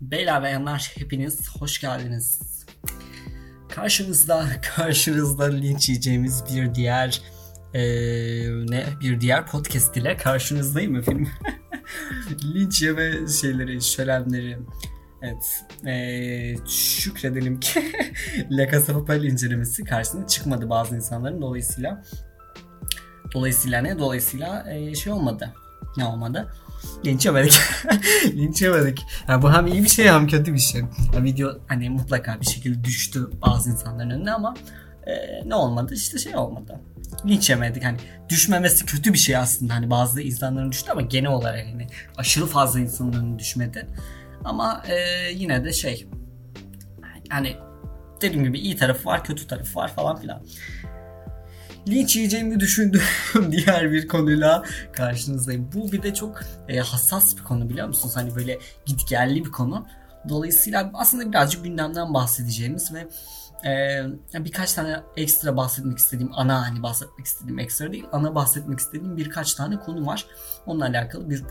Beyler ve yanlar hepiniz hoş geldiniz. Karşınızda karşınızda linç yiyeceğimiz bir diğer ee, ne bir diğer podcast ile karşınızdayım efendim. linç yeme şeyleri, şölenleri. Evet. Ee, şükredelim ki La Casa Papel incelemesi karşısına çıkmadı bazı insanların dolayısıyla. Dolayısıyla ne? Dolayısıyla e, şey olmadı. Ne olmadı? Linç yemedik. Yani bu hem iyi bir şey hem kötü bir şey. Yani video hani mutlaka bir şekilde düştü bazı insanların önüne ama e, ne olmadı? İşte şey olmadı. Linç. Hani düşmemesi kötü bir şey aslında. Hani bazı insanların düştü ama genel olarak hani aşırı fazla insanın önüne düşmedi. Ama e, yine de şey hani dediğim gibi iyi tarafı var, kötü tarafı var falan filan linç yiyeceğimi düşündüğüm diğer bir konuyla karşınızdayım. Bu bir de çok e, hassas bir konu biliyor musunuz? Hani böyle gitgelli bir konu. Dolayısıyla aslında birazcık gündemden bahsedeceğimiz ve e, birkaç tane ekstra bahsetmek istediğim ana hani bahsetmek istediğim ekstra değil ana bahsetmek istediğim birkaç tane konu var. Onunla alakalı bir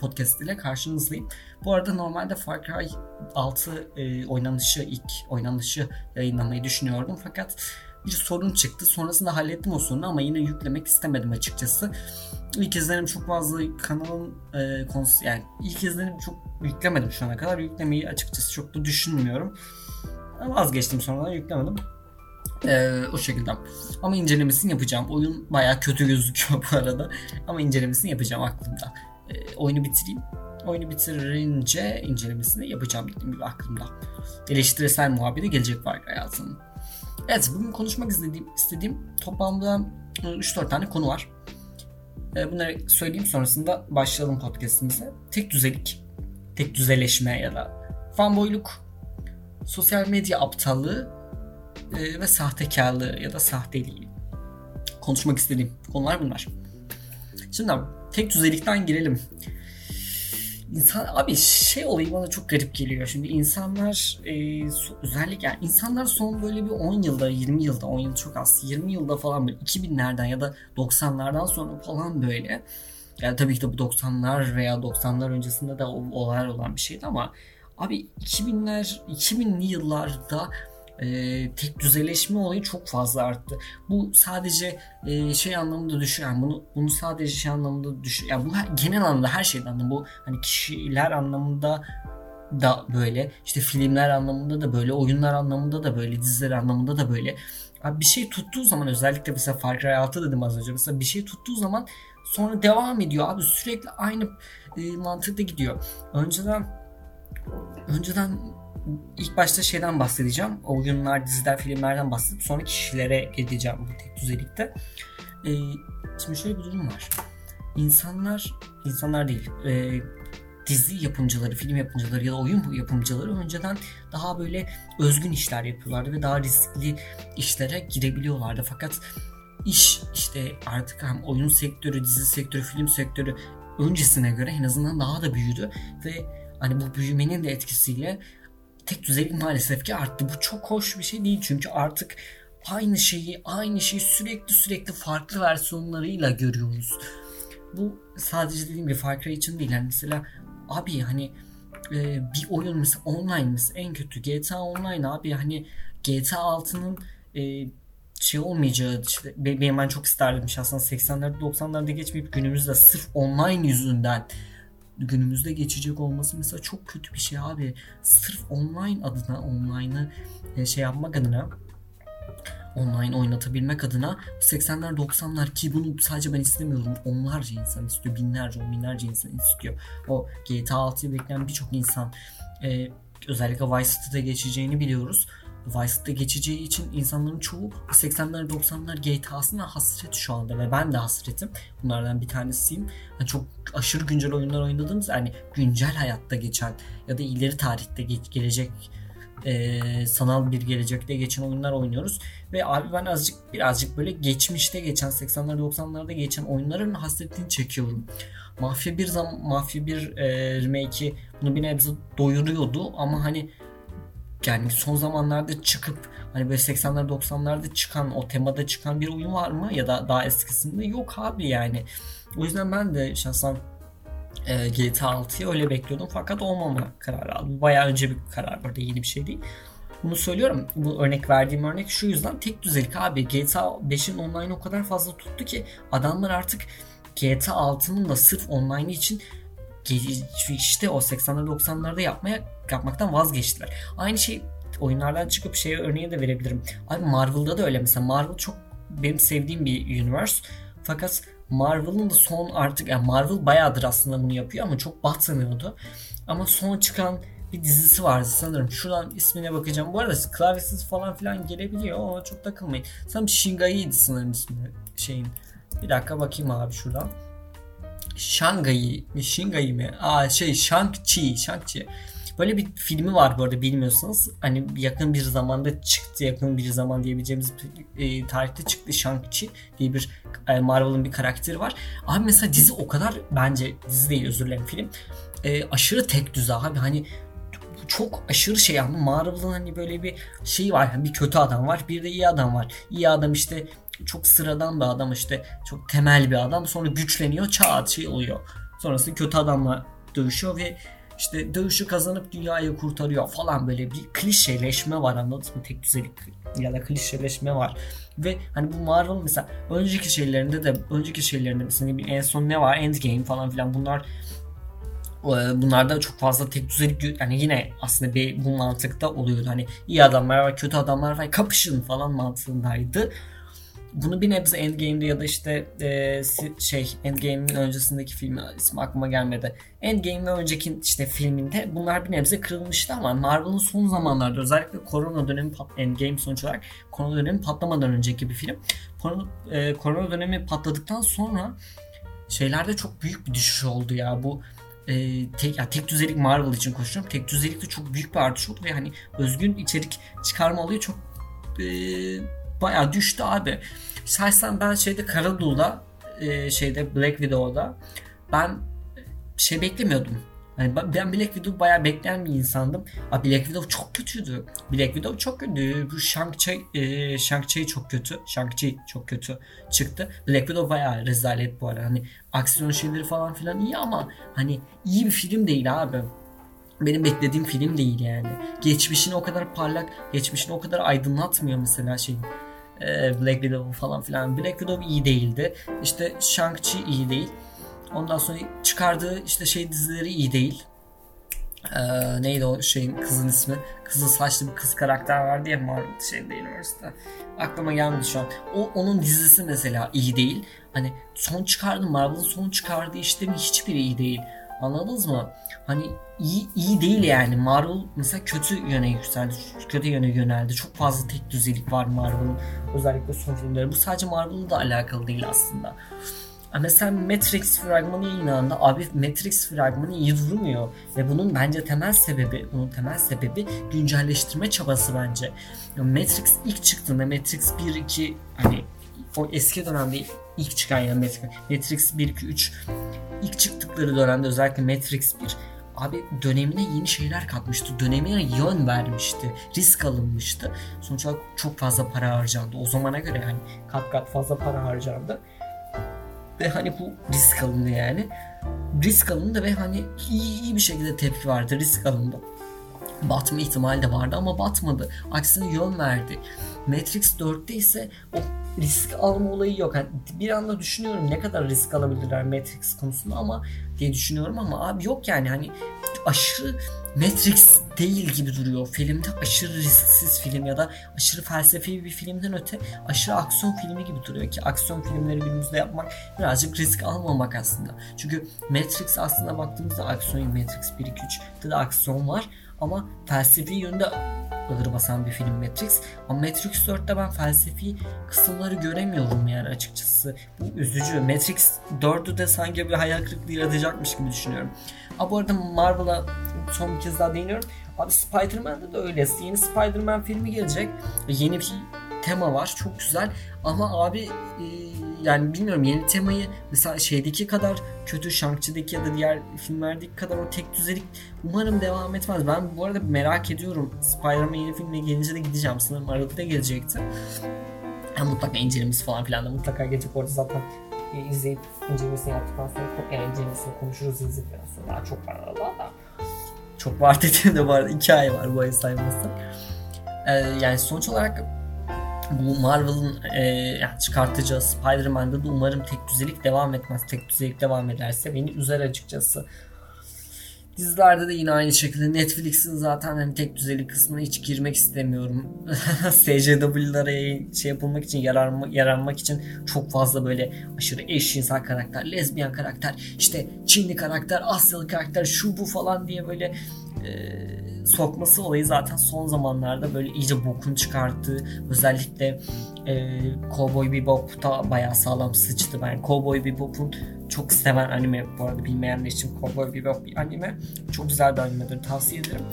podcast ile karşınızdayım. Bu arada normalde Far Cry 6 e, oynanışı ilk oynanışı yayınlamayı düşünüyordum fakat bir sorun çıktı. Sonrasında hallettim o sorunu ama yine yüklemek istemedim açıkçası. İlk izlenim çok fazla kanalın e, konusu yani ilk izlenim çok yüklemedim şu ana kadar. Yüklemeyi açıkçası çok da düşünmüyorum. Vazgeçtim sonradan yüklemedim. Ee, o şekilde. Ama incelemesini yapacağım. Oyun baya kötü gözüküyor bu arada. Ama incelemesini yapacağım aklımda. Ee, oyunu bitireyim. Oyunu bitirince incelemesini yapacağım dediğim gibi aklımda. Eleştirisel muhabbeti gelecek var hayatının. Evet bugün konuşmak istediğim, istediğim toplamda 3-4 tane konu var. E, bunları söyleyeyim sonrasında başlayalım podcastimize. Tek düzelik, tek düzeleşme ya da fanboyluk, sosyal medya aptallığı e, ve sahtekarlığı ya da sahteliği. Konuşmak istediğim konular bunlar. Şimdi tek düzelikten girelim. İnsan abi şey olayı bana çok garip geliyor. Şimdi insanlar e, özellikle yani insanlar son böyle bir 10 yılda 20 yılda 10 yıl çok az 20 yılda falan böyle 2000'lerden ya da 90'lardan sonra falan böyle yani tabii ki de bu 90'lar veya 90'lar öncesinde de olaylar olan bir şeydi ama abi 2000'ler 2000'li yıllarda e, tek düzeleşme olayı çok fazla arttı. Bu sadece e, şey anlamında düşüyor. Yani bunu bunu sadece şey anlamında düşüyor. Yani bu genel anlamda her şeyden anlamda bu hani kişiler anlamında da böyle işte filmler anlamında da böyle oyunlar anlamında da böyle diziler anlamında da böyle abi bir şey tuttuğu zaman özellikle mesela Far Cry 6 dedim az önce mesela bir şey tuttuğu zaman sonra devam ediyor abi sürekli aynı e, mantıkta gidiyor. Önceden önceden ilk başta şeyden bahsedeceğim. Oyunlar, diziler, filmlerden bahsedip sonra kişilere gideceğim bu tek düzelikte. Ee, şimdi şöyle bir durum var. İnsanlar, insanlar değil, e, dizi yapımcıları, film yapımcıları ya da oyun yapımcıları önceden daha böyle özgün işler yapıyorlardı ve daha riskli işlere girebiliyorlardı. Fakat iş işte artık hem oyun sektörü, dizi sektörü, film sektörü öncesine göre en azından daha da büyüdü ve hani bu büyümenin de etkisiyle tek düzeylik maalesef ki arttı. Bu çok hoş bir şey değil çünkü artık aynı şeyi aynı şeyi sürekli sürekli farklı versiyonlarıyla görüyoruz. Bu sadece dediğim bir Far Cry için değil. Yani mesela abi hani e, bir oyun mesela online mesela en kötü GTA Online abi hani GTA 6'nın e, şey olmayacağı işte benim ben çok isterdim şahsen 80'lerde 90'larda geçmeyip günümüzde sırf online yüzünden günümüzde geçecek olması mesela çok kötü bir şey abi. Sırf online adına online'ı e, şey yapmak adına online oynatabilmek adına 80'ler 90'lar ki bunu sadece ben istemiyorum. Onlarca insan istiyor binlerce on binlerce insan istiyor. O GTA 6'yı bekleyen birçok insan e, özellikle Vice City'de geçeceğini biliyoruz Vice'de geçeceği için insanların çoğu 80'ler 90'lar GTA'sına hasret şu anda ve ben de hasretim. Bunlardan bir tanesiyim. Yani çok aşırı güncel oyunlar oynadığımız yani güncel hayatta geçen ya da ileri tarihte geç, gelecek e, sanal bir gelecekte geçen oyunlar oynuyoruz. Ve abi ben azıcık birazcık böyle geçmişte geçen 80'ler 90'larda geçen oyunların hasretini çekiyorum. Mafya bir zaman Mafya bir e, remake'i bunu bir nebze doyuruyordu ama hani yani son zamanlarda çıkıp hani böyle 80'ler 90'larda çıkan o temada çıkan bir oyun var mı ya da daha eskisinde yok abi yani. O yüzden ben de şahsen e, GTA 6'yı öyle bekliyordum fakat olmama kararı aldım. Bayağı önce bir karar vardı yeni bir şey değil. Bunu söylüyorum. Bu örnek verdiğim örnek şu yüzden tek düzelik abi. GTA 5'in online o kadar fazla tuttu ki adamlar artık GTA 6'nın da sırf online için işte o 80'ler 90'larda yapmaya yapmaktan vazgeçtiler. Aynı şey oyunlardan çıkıp şeye örneği de verebilirim. Abi Marvel'da da öyle mesela. Marvel çok benim sevdiğim bir universe. Fakat Marvel'ın da son artık yani Marvel bayağıdır aslında bunu yapıyor ama çok batmıyordu. Ama son çıkan bir dizisi vardı sanırım. Şuradan ismine bakacağım. Bu arada klavyesiz falan filan gelebiliyor ama çok takılmayın. Sanırım Shingai'ydi sanırım ismi şeyin. Bir dakika bakayım abi şuradan. Mi Shingai mi? Aa şey Shang-Chi, Shang-Chi. Böyle bir filmi var bu arada bilmiyorsanız. Hani yakın bir zamanda çıktı. Yakın bir zaman diyebileceğimiz e, tarihte çıktı Shang-Chi diye bir e, Marvel'ın bir karakteri var. Abi mesela dizi o kadar bence dizi değil özür dilerim film. E, aşırı tek düze abi hani çok aşırı şey ama Marvel'ın hani böyle bir şey var. Yani bir kötü adam var, bir de iyi adam var. İyi adam işte çok sıradan bir adam işte çok temel bir adam sonra güçleniyor çat şey oluyor. Sonrasında kötü adamla dövüşüyor ve işte dövüşü kazanıp dünyayı kurtarıyor falan böyle bir klişeleşme var anladınız mı? Tek düzelik ya da klişeleşme var. Ve hani bu Marvel mesela önceki şeylerinde de önceki şeylerinde mesela en son ne var? Endgame falan filan bunlar e, bunlarda çok fazla tek düzelik yani yine aslında bir bu mantıkta oluyordu. Hani iyi adamlar var, kötü adamlar var, kapışın falan mantığındaydı bunu bir nebze Endgame'de ya da işte e, şey Endgame'in öncesindeki filmi ismi aklıma gelmedi. Endgame ve önceki işte filminde bunlar bir nebze kırılmıştı ama Marvel'ın son zamanlarda özellikle korona dönemi Endgame sonuç olarak korona dönemi patlamadan önceki bir film. Korona, e, korona dönemi patladıktan sonra şeylerde çok büyük bir düşüş oldu ya bu e, tek, ya tek düzelik Marvel için konuşuyorum. Tek düzelikte çok büyük bir artış oldu ve hani özgün içerik çıkarma olayı çok e, bayağı düştü abi. Şahsen ben şeyde Karadul'da e, şeyde Black Widow'da ben şey beklemiyordum. Yani ben Black Widow bayağı bekleyen bir insandım. Abi Black Widow çok kötüydü. Black Widow çok kötü. Bu Shang-Chi e, Shang-Chi çok kötü. Shang-Chi çok kötü çıktı. Black Widow bayağı rezalet bu arada. Hani aksiyon şeyleri falan filan iyi ama hani iyi bir film değil abi benim beklediğim film değil yani. Geçmişini o kadar parlak, geçmişini o kadar aydınlatmıyor mesela şey. Black Widow falan filan. Black Widow iyi değildi. İşte Shang-Chi iyi değil. Ondan sonra çıkardığı işte şey dizileri iyi değil. Ee, neydi o şeyin kızın ismi? Kızıl saçlı bir kız karakter vardı ya Marvel şeyde üniversite. Aklıma gelmedi şu an. O onun dizisi mesela iyi değil. Hani son çıkardı Marvel'ın son çıkardığı işlerin hiçbiri iyi değil. Anladınız mı? Hani iyi, iyi değil yani. Marvel mesela kötü yöne yükseldi. Kötü yöne yöneldi. Çok fazla tek düzelik var Marvel'ın. Özellikle son filmleri. Bu sadece Marvel'la da alakalı değil aslında. Mesela Matrix fragmanı yayınlandı. Abi Matrix fragmanı iyi durmuyor. Ve bunun bence temel sebebi, bunun temel sebebi güncelleştirme çabası bence. Matrix ilk çıktığında Matrix 1, 2 hani o eski dönemde ilk çıkan yani Matrix, Matrix 1, 2, 3 ilk çıktıkları dönemde özellikle Matrix 1 abi dönemine yeni şeyler katmıştı. Dönemine yön vermişti. Risk alınmıştı. Sonuç olarak çok fazla para harcandı. O zamana göre yani kat kat fazla para harcandı. Ve hani bu risk alındı yani. Risk alındı ve hani iyi, iyi bir şekilde tepki vardı. Risk alındı. Batma ihtimali de vardı ama batmadı. Aksine yön verdi. Matrix 4'te ise o risk alma olayı yok. Yani bir anda düşünüyorum ne kadar risk alabilirler Matrix konusunda ama diye düşünüyorum ama abi yok yani hani aşırı Matrix değil gibi duruyor. Filmde aşırı risksiz film ya da aşırı felsefi bir filmden öte aşırı aksiyon filmi gibi duruyor ki aksiyon filmleri günümüzde yapmak birazcık risk almamak aslında. Çünkü Matrix aslında baktığımızda aksiyon Matrix 1 2 3'te de aksiyon var ama felsefi yönde ağır basan bir film Matrix. Ama Matrix 4'te ben felsefi kısımları göremiyorum yani açıkçası. Bu üzücü. Matrix 4'ü de sanki bir hayal kırıklığı yaratacakmış gibi düşünüyorum. Ha bu arada Marvel'a son bir kez daha değiniyorum. Abi Spider-Man'de de öyle. Yeni Spider-Man filmi gelecek. Yeni bir tema var. Çok güzel. Ama abi e, yani bilmiyorum yeni temayı mesela şeydeki kadar kötü Shang-Chi'deki ya da diğer filmlerdeki kadar o tek düzelik umarım devam etmez. Ben bu arada merak ediyorum. Spider-Man yeni filmine gelince de gideceğim. Sanırım Aralık'ta gelecekti. Yani mutlaka incelemesi falan filan da mutlaka gelecek orada zaten e, izleyip incelemesini yaptıktan sonra yani incelemesini konuşuruz izledikten sonra daha çok var arada da. Çok var dediğimde var. iki ay var bu ay saymazsak. Ee, yani sonuç olarak bu Marvel'ın e, yani çıkartacağı Spider-Man'da da umarım tek düzelik devam etmez. Tek düzelik devam ederse beni üzer açıkçası. Dizilerde de yine aynı şekilde Netflix'in zaten hani tek düzeli kısmına hiç girmek istemiyorum. SCW'lara şey yapılmak için yaranma, yaranmak için çok fazla böyle aşırı eşcinsel karakter, lezbiyen karakter, işte Çinli karakter, Asyalı karakter, şu bu falan diye böyle e, sokması olayı zaten son zamanlarda böyle iyice bokun çıkarttığı özellikle e, Cowboy Bebop da bayağı sağlam sıçtı. Ben Cowboy Bebop'un çok seven anime bu arada bilmeyenler için Cowboy Bebop bir anime. Çok güzel bir animedir tavsiye ederim.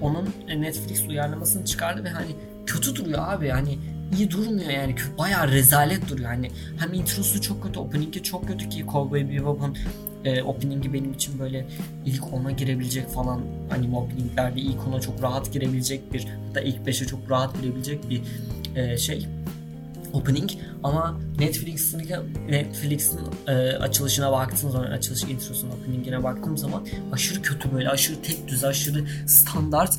Onun Netflix uyarlamasını çıkardı ve hani kötü duruyor abi hani iyi durmuyor yani bayağı rezalet duruyor hani hem introsu çok kötü opening'i çok kötü ki Cowboy Bebop'un e, opening'i benim için böyle ilk ona girebilecek falan anime openinglerde ilk ona çok rahat girebilecek bir da ilk 5'e çok rahat girebilecek bir e, şey opening. Ama Netflix'in Netflix'in e, açılışına baktığım zaman açılış introsuna openingine baktığım zaman aşırı kötü böyle aşırı tek düz aşırı standart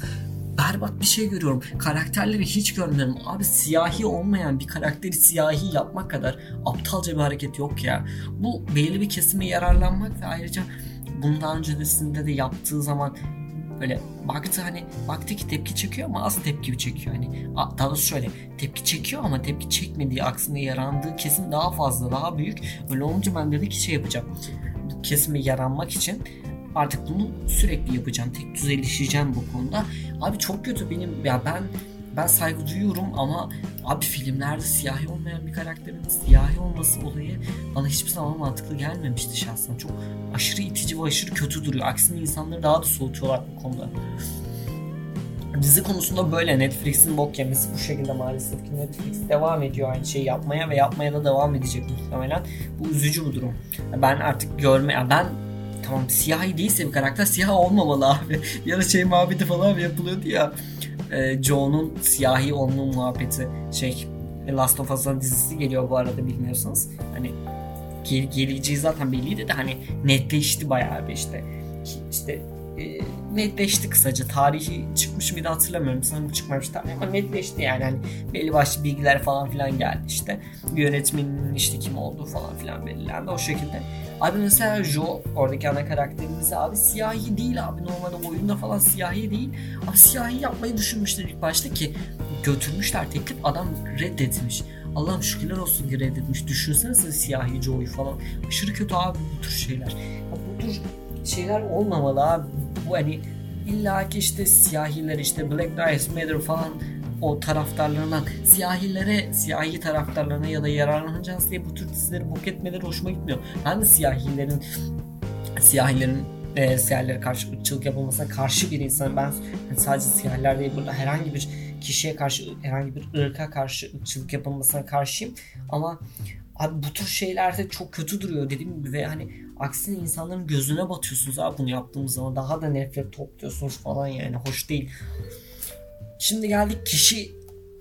berbat bir şey görüyorum. Karakterleri hiç görmüyorum. Abi siyahi olmayan bir karakteri siyahi yapmak kadar aptalca bir hareket yok ya. Bu belli bir kesime yararlanmak ve ayrıca bundan öncesinde de yaptığı zaman böyle baktı hani baktı ki tepki çekiyor ama az tepki çekiyor hani daha doğrusu şöyle tepki çekiyor ama tepki çekmediği aksine yarandığı kesim daha fazla daha büyük öyle olunca ben dedi ki şey yapacağım bu kesime yaranmak için artık bunu sürekli yapacağım tek düzeleşeceğim bu konuda abi çok kötü benim ya ben ben saygı duyuyorum ama abi filmlerde siyahi olmayan bir karakterin siyahi olması olayı bana hiçbir zaman mantıklı gelmemişti şahsen. Çok aşırı itici ve aşırı kötü duruyor. Aksine insanları daha da soğutuyorlar bu konuda. Dizi konusunda böyle Netflix'in bok yemesi bu şekilde maalesef ki Netflix devam ediyor aynı şeyi yapmaya ve yapmaya da devam edecek muhtemelen. Bu üzücü bu durum. Ben artık görme, ben tamam siyahi değilse bir karakter siyah olmamalı abi. ya da şey muhabbeti falan yapılıyordu ya e, Joe'nun siyahi olma muhabbeti şey Last of Us'ın dizisi geliyor bu arada bilmiyorsanız. Hani gel, geleceği zaten belliydi de hani netleşti bayağı bir işte. İşte e, netleşti kısaca. Tarihi çıkmış mıydı hatırlamıyorum. Sanırım çıkmamıştı ama netleşti yani. Hani belli başlı bilgiler falan filan geldi işte. Yönetmenin işte kim olduğu falan filan belirlendi o şekilde. Abi mesela Joe oradaki ana karakterimiz abi siyahi değil abi. Normalde oyunda falan siyahi değil. Abi siyahi yapmayı düşünmüşler ilk başta ki götürmüşler teklif adam reddetmiş. Allah'ım şükürler olsun ki reddetmiş. Düşünsenize siyahi Joe'yu falan. Aşırı kötü abi bu tür şeyler. Ya bu tür şeyler olmamalı abi. Bu hani illa ki işte siyahiler işte Black Lives Matter falan o taraftarlarından siyahilere, siyahi taraftarlarına ya da yararlanacağız diye bu tür dizileri bok etmeleri hoşuma gitmiyor. Ben de siyahilerin siyahilerin e, siyahilere karşı ırkçılık yapılmasına karşı bir insan. Ben yani sadece siyahiler değil burada herhangi bir kişiye karşı herhangi bir ırka karşı ırkçılık yapılmasına karşıyım. Ama abi bu tür şeylerde çok kötü duruyor dediğim gibi ve hani aksine insanların gözüne batıyorsunuz abi bunu yaptığımız zaman daha da nefret topluyorsunuz falan yani hoş değil. Şimdi geldik kişi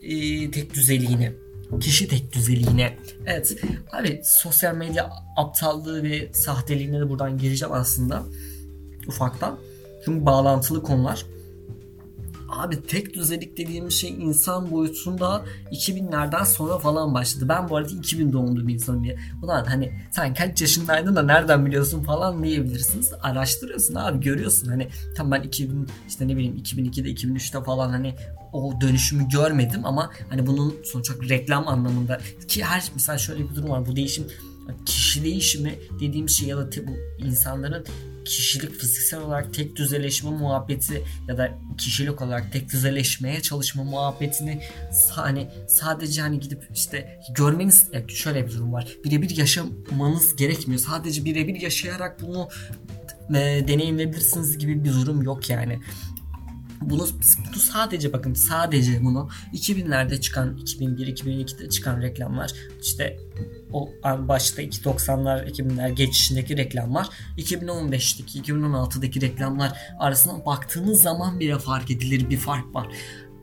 e, tek düzeliğine. Kişi tek düzeliğine. Evet abi sosyal medya aptallığı ve sahteliğine de buradan gireceğim aslında ufaktan. Çünkü bağlantılı konular. Abi tek düzelik dediğimiz şey insan boyutunda 2000'lerden sonra falan başladı. Ben bu arada 2000 doğumlu bir insanım ya. Ulan hani sen kaç yaşındaydın da nereden biliyorsun falan diyebilirsiniz. Araştırıyorsun abi görüyorsun. Hani tam ben 2000 işte ne bileyim 2002'de 2003'te falan hani o dönüşümü görmedim ama hani bunun sonuç olarak reklam anlamında ki her mesela şöyle bir durum var. Bu değişim kişi değişimi dediğim şey ya da bu insanların kişilik fiziksel olarak tek düzeleşme muhabbeti ya da kişilik olarak tek düzeleşmeye çalışma muhabbetini hani sadece hani gidip işte görmeniz şöyle bir durum var. Birebir yaşamanız gerekmiyor. Sadece birebir yaşayarak bunu e, deneyimleyebilirsiniz gibi bir durum yok yani. Bunu, bunu sadece bakın sadece bunu 2000'lerde çıkan 2001-2002'de çıkan reklamlar işte o başta 90'lar 2000'ler geçişindeki reklamlar 2015'teki 2016'daki reklamlar arasında baktığınız zaman bile fark edilir bir fark var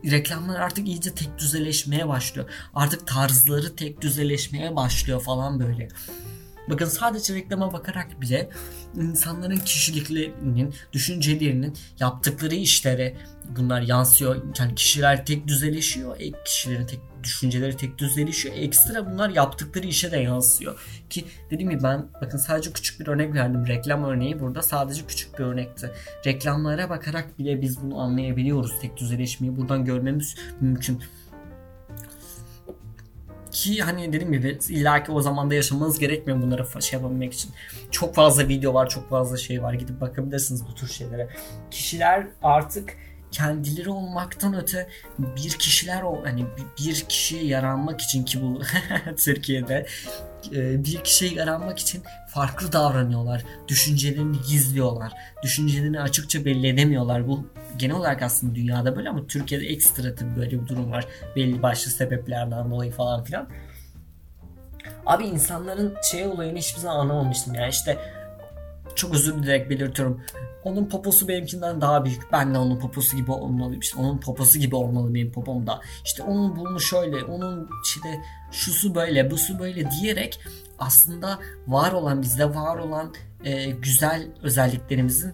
reklamlar artık iyice tek düzeleşmeye başlıyor. Artık tarzları tek düzeleşmeye başlıyor falan böyle. Bakın sadece reklama bakarak bile insanların kişiliklerinin, düşüncelerinin, yaptıkları işlere bunlar yansıyor. Yani kişiler tek düzeleşiyor, e, kişilerin tek düşünceleri tek düzeleşiyor. Ekstra bunlar yaptıkları işe de yansıyor. Ki dediğim gibi ben bakın sadece küçük bir örnek verdim. Reklam örneği burada sadece küçük bir örnekti. Reklamlara bakarak bile biz bunu anlayabiliyoruz. Tek düzeleşmeyi buradan görmemiz mümkün ki hani dediğim gibi illaki o zamanda yaşamanız gerekmiyor bunları şey yapabilmek için. Çok fazla video var, çok fazla şey var. Gidip bakabilirsiniz bu tür şeylere. Kişiler artık kendileri olmaktan öte bir kişiler o hani bir kişiye yaranmak için ki bu Türkiye'de e, bir kişiye yaranmak için farklı davranıyorlar. Düşüncelerini gizliyorlar. Düşüncelerini açıkça belli edemiyorlar. Bu genel olarak aslında dünyada böyle ama Türkiye'de ekstra tabii böyle bir durum var. Belli başlı sebeplerden dolayı falan filan. Abi insanların şey olayını hiçbir zaman anlamamıştım. Yani işte çok özür dilerim belirtiyorum. Onun poposu benimkinden daha büyük. Ben de onun poposu gibi olmalıyım. İşte onun poposu gibi olmalı benim popom da. İşte onun bunu şöyle, onun işte şusu böyle, busu böyle diyerek aslında var olan bizde var olan e, güzel özelliklerimizin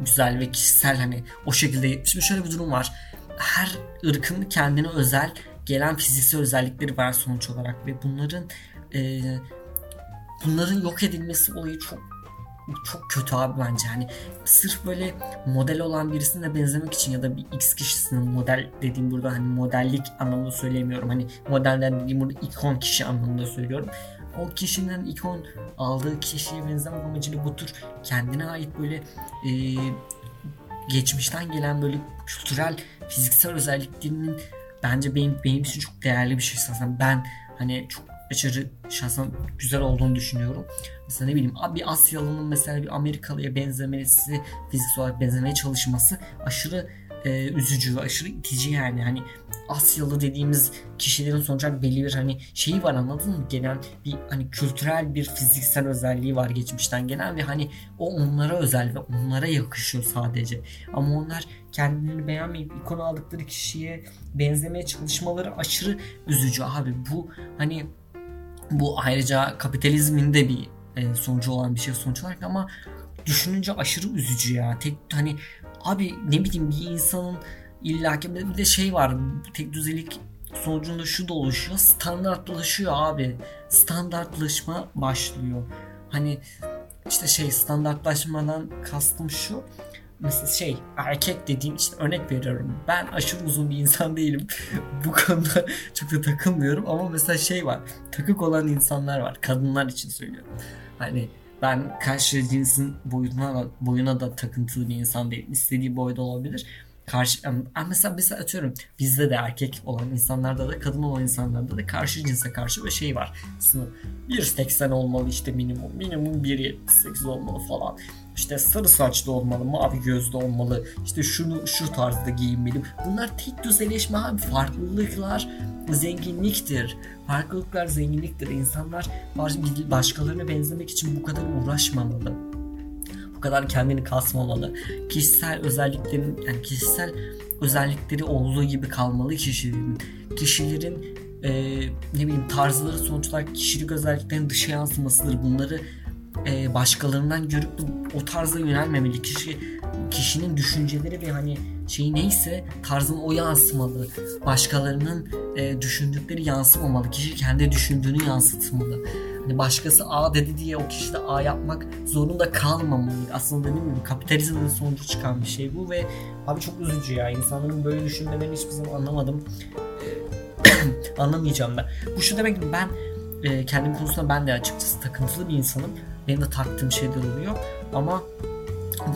güzel ve kişisel hani o şekilde şimdi şöyle bir durum var. Her ırkın kendine özel gelen fiziksel özellikleri var sonuç olarak ve bunların e, bunların yok edilmesi olayı çok çok kötü abi bence. Hani sırf böyle model olan birisine benzemek için ya da bir X kişisinin model dediğim burada hani modellik anlamında söylemiyorum. Hani modelden dediğim burada ikon kişi anlamında söylüyorum. O kişinin ikon aldığı kişiye benzemek amacıyla bu tür kendine ait böyle e, geçmişten gelen böyle kültürel fiziksel özelliklerinin bence benim benim için çok değerli bir şey aslında. Ben hani çok aşırı şahsen güzel olduğunu düşünüyorum. Mesela ne bileyim bir Asyalı'nın mesela bir Amerikalı'ya benzemesi, fiziksel olarak benzemeye çalışması aşırı e, üzücü ve aşırı itici yani. Hani Asyalı dediğimiz kişilerin sonuç olarak belli bir hani şeyi var anladın mı? Gelen bir hani kültürel bir fiziksel özelliği var geçmişten gelen ve hani o onlara özel ve onlara yakışıyor sadece. Ama onlar kendilerini beğenmeyip ikon aldıkları kişiye benzemeye çalışmaları aşırı üzücü abi. Bu hani bu ayrıca kapitalizmin de bir e, sonucu olan bir şey sonuç olarak ama düşününce aşırı üzücü ya. Tek hani abi ne bileyim bir insanın illaki bir de şey var tek düzelik sonucunda şu da oluşuyor standartlaşıyor abi. Standartlaşma başlıyor. Hani işte şey standartlaşmadan kastım şu mesela şey erkek dediğim işte örnek veriyorum. Ben aşırı uzun bir insan değilim. Bu konuda çok da takılmıyorum ama mesela şey var takık olan insanlar var. Kadınlar için söylüyorum hani ben karşı cinsin boyuna boyuna da takıntılı bir insan değilim istediği boyda olabilir karşı yani mesela mesela atıyorum bizde de erkek olan insanlarda da kadın olan insanlarda da karşı cinse karşı bir şey var. Sınır 1.80 olmalı işte minimum. Minimum 1.78 olmalı falan. İşte sarı saçlı olmalı, mavi gözlü olmalı. İşte şunu şu tarzda giyinmeli. Bunlar tek düzeleşme abi. Farklılıklar zenginliktir. Farklılıklar zenginliktir. İnsanlar başkalarına benzemek için bu kadar uğraşmamalı bu kadar kendini kasmamalı. Kişisel özelliklerin yani kişisel özellikleri olduğu gibi kalmalı kişilerin. Kişilerin e, ne bileyim tarzları sonuç olarak kişilik özelliklerin dışa yansımasıdır. Bunları e, başkalarından görüp o tarza yönelmemeli. Kişi kişinin düşünceleri ve hani şeyi neyse tarzın o yansımalı. Başkalarının e, düşündükleri yansımamalı. Kişi kendi düşündüğünü yansıtmalı. Hani başkası A dedi diye o kişi de A yapmak zorunda kalmamalı. Aslında dediğim gibi kapitalizmin sonucu çıkan bir şey bu ve abi çok üzücü ya. insanların böyle düşünmelerini hiçbir zaman anlamadım. Anlamayacağım ben. Bu şu demek ki ben e, kendim konusunda ben de açıkçası takıntılı bir insanım. Benim de taktığım şeyler oluyor. Ama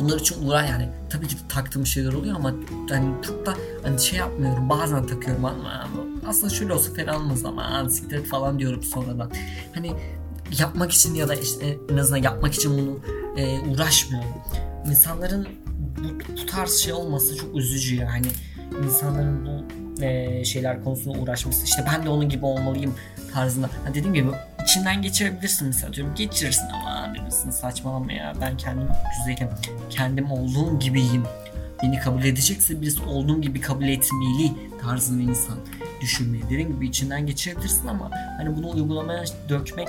bunlar için uğraş yani tabii ki de taktığım şeyler oluyor ama hani çok da hani şey yapmıyorum bazen takıyorum ama aslında şöyle olsa fena olmaz ama siktir falan diyorum sonradan. Hani yapmak için ya da işte en azından yapmak için bunu e, uğraşmıyorum. İnsanların bu, bu tarz şey olması çok üzücü yani. İnsanların bu e, şeyler konusunda uğraşması. İşte ben de onun gibi olmalıyım tarzında. Ha dediğim gibi içinden geçirebilirsin mesela diyorum. Geçirirsin ama demişsin saçmalama ya ben kendim güzelim. Kendim olduğum gibiyim. Beni kabul edecekse birisi olduğum gibi kabul etmeli tarzında insan düşünmeyi. Dediğim gibi içinden geçirebilirsin ama hani bunu uygulamaya dökmek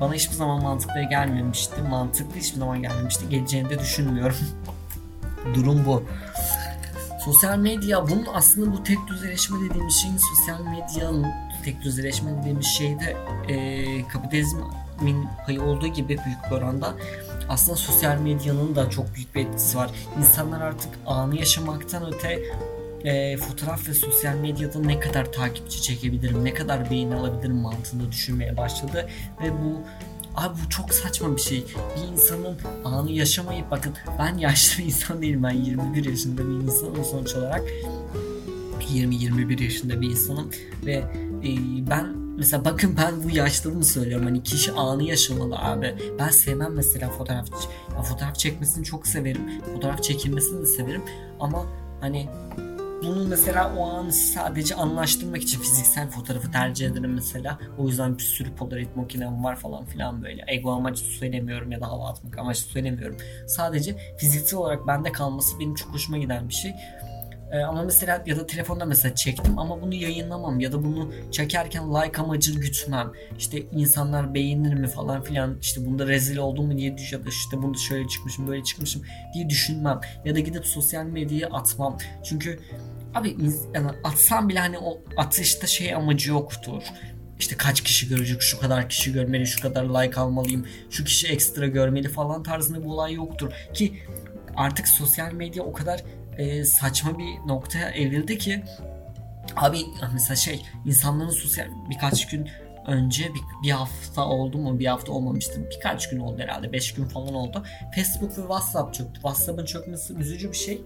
bana hiçbir zaman mantıklı gelmemişti. Mantıklı hiçbir zaman gelmemişti. Geleceğini de düşünmüyorum. Durum bu. Sosyal medya bunun aslında bu tek düzeleşme dediğimiz şeyin sosyal medyanın tek düzeleşme dediğimiz şeyde e, kapitalizmin payı olduğu gibi büyük bir oranda aslında sosyal medyanın da çok büyük bir etkisi var. İnsanlar artık anı yaşamaktan öte e, fotoğraf ve sosyal medyada ne kadar takipçi çekebilirim, ne kadar beğeni alabilirim mantığında düşünmeye başladı ve bu Abi bu çok saçma bir şey. Bir insanın anı yaşamayıp bakın ben yaşlı bir insan değilim. Ben 21 yaşında bir insanım sonuç olarak. 20-21 yaşında bir insanım ve e, ben mesela bakın ben bu yaşlılığımı söylüyorum hani kişi anı yaşamalı abi ben sevmem mesela fotoğraf ya fotoğraf çekmesini çok severim fotoğraf çekilmesini de severim ama hani bunu mesela o an sadece anlaştırmak için fiziksel fotoğrafı tercih ederim mesela. O yüzden bir sürü polaroid makinem var falan filan böyle. Ego amaçlı söylemiyorum ya da hava atmak amaçlı söylemiyorum. Sadece fiziksel olarak bende kalması benim çok hoşuma giden bir şey. Ee, ama mesela ya da telefonda mesela çektim ama bunu yayınlamam ya da bunu çekerken like amacı gütmem. İşte insanlar beğenir mi falan filan işte bunda rezil oldum mu diye düş ya da işte bunda şöyle çıkmışım böyle çıkmışım diye düşünmem. Ya da gidip sosyal medyaya atmam. Çünkü abi yani atsam bile hani o atışta şey amacı yoktur işte kaç kişi görecek, şu kadar kişi görmeli, şu kadar like almalıyım, şu kişi ekstra görmeli falan tarzında bir olay yoktur. Ki artık sosyal medya o kadar e, saçma bir noktaya evrildi ki abi mesela şey insanların sosyal birkaç gün önce bir, bir hafta oldu mu bir hafta olmamıştı birkaç gün oldu herhalde 5 gün falan oldu. Facebook ve WhatsApp çöktü. WhatsApp'ın çökmesi üzücü bir şey.